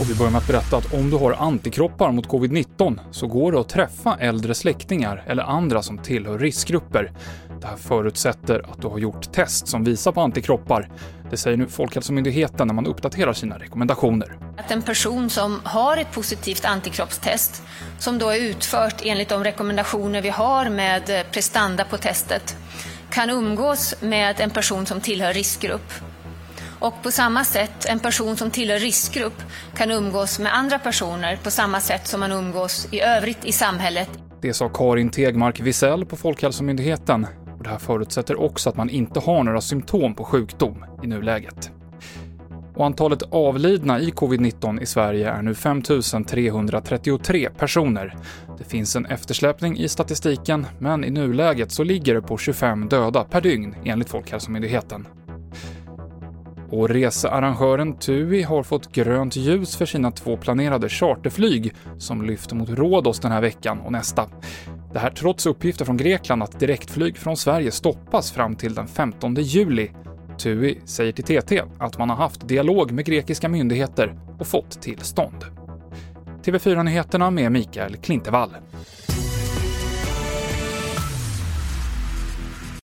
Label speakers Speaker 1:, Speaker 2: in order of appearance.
Speaker 1: Och vi börjar med att berätta att om du har antikroppar mot covid-19 så går det att träffa äldre släktingar eller andra som tillhör riskgrupper. Det här förutsätter att du har gjort test som visar på antikroppar. Det säger nu Folkhälsomyndigheten när man uppdaterar sina rekommendationer.
Speaker 2: Att en person som har ett positivt antikroppstest, som då är utfört enligt de rekommendationer vi har med prestanda på testet, kan umgås med en person som tillhör riskgrupp. Och på samma sätt, en person som tillhör riskgrupp kan umgås med andra personer på samma sätt som man umgås i övrigt i samhället.
Speaker 1: Det sa Karin Tegmark Wisell på Folkhälsomyndigheten. Och det här förutsätter också att man inte har några symptom på sjukdom i nuläget. Och antalet avlidna i covid-19 i Sverige är nu 5 333 personer. Det finns en eftersläpning i statistiken, men i nuläget så ligger det på 25 döda per dygn enligt Folkhälsomyndigheten. Och researrangören TUI har fått grönt ljus för sina två planerade charterflyg som lyfter mot Rhodos den här veckan och nästa. Det här trots uppgifter från Grekland att direktflyg från Sverige stoppas fram till den 15 juli. TUI säger till TT att man har haft dialog med grekiska myndigheter och fått tillstånd. TV4-nyheterna med Mikael Klintevall.